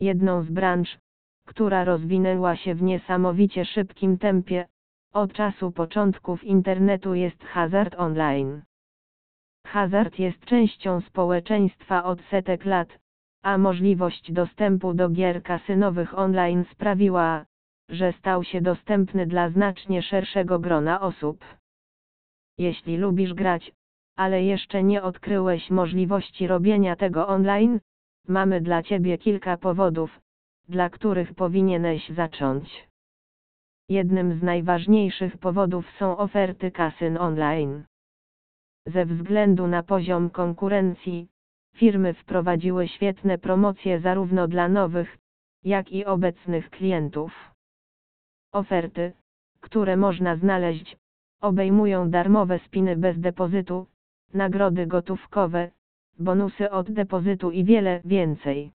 Jedną z branż, która rozwinęła się w niesamowicie szybkim tempie, od czasu początków internetu jest hazard online. Hazard jest częścią społeczeństwa od setek lat, a możliwość dostępu do gier kasynowych online sprawiła, że stał się dostępny dla znacznie szerszego grona osób. Jeśli lubisz grać, ale jeszcze nie odkryłeś możliwości robienia tego online, mamy dla Ciebie kilka powodów, dla których powinieneś zacząć. Jednym z najważniejszych powodów są oferty kasyn online. Ze względu na poziom konkurencji, firmy wprowadziły świetne promocje zarówno dla nowych, jak i obecnych klientów. Oferty, które można znaleźć, obejmują darmowe spiny bez depozytu, nagrody gotówkowe, bonusy od depozytu i wiele więcej.